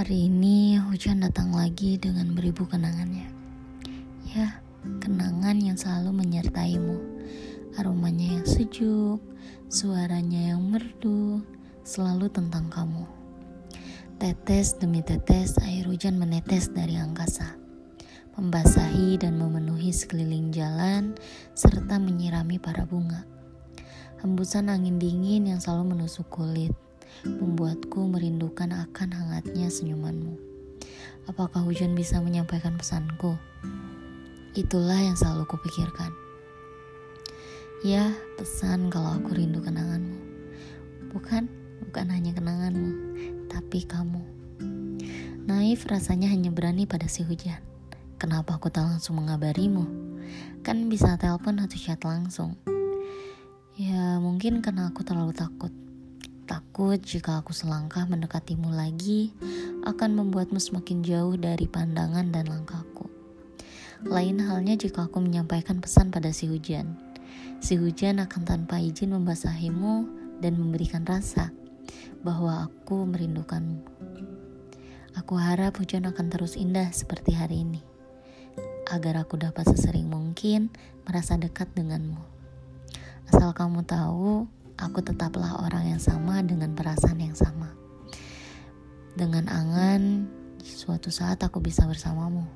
Hari ini hujan datang lagi dengan beribu kenangannya. Ya, kenangan yang selalu menyertaimu. Aromanya yang sejuk, suaranya yang merdu, selalu tentang kamu. Tetes demi tetes air hujan menetes dari angkasa. Membasahi dan memenuhi sekeliling jalan serta menyirami para bunga. Hembusan angin dingin yang selalu menusuk kulit membuatku merindukan akan hangatnya senyumanmu. Apakah hujan bisa menyampaikan pesanku? Itulah yang selalu kupikirkan. Ya, pesan kalau aku rindu kenanganmu. Bukan, bukan hanya kenanganmu, tapi kamu. Naif rasanya hanya berani pada si hujan. Kenapa aku tak langsung mengabarimu? Kan bisa telepon atau chat langsung. Ya, mungkin karena aku terlalu takut Takut jika aku selangkah mendekatimu lagi akan membuatmu semakin jauh dari pandangan dan langkahku. Lain halnya jika aku menyampaikan pesan pada si hujan. Si hujan akan tanpa izin membasahimu dan memberikan rasa bahwa aku merindukanmu. Aku harap hujan akan terus indah seperti hari ini, agar aku dapat sesering mungkin merasa dekat denganmu. Asal kamu tahu, aku tetaplah orang dengan perasaan yang sama. Dengan angan, suatu saat aku bisa bersamamu.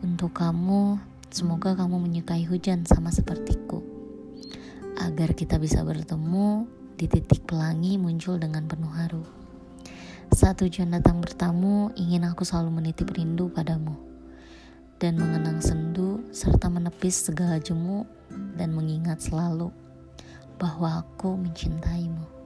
Untuk kamu, semoga kamu menyukai hujan sama sepertiku. Agar kita bisa bertemu di titik pelangi muncul dengan penuh haru. Saat hujan datang bertamu, ingin aku selalu menitip rindu padamu dan mengenang sendu serta menepis segala jemu dan mengingat selalu bahwa aku mencintaimu.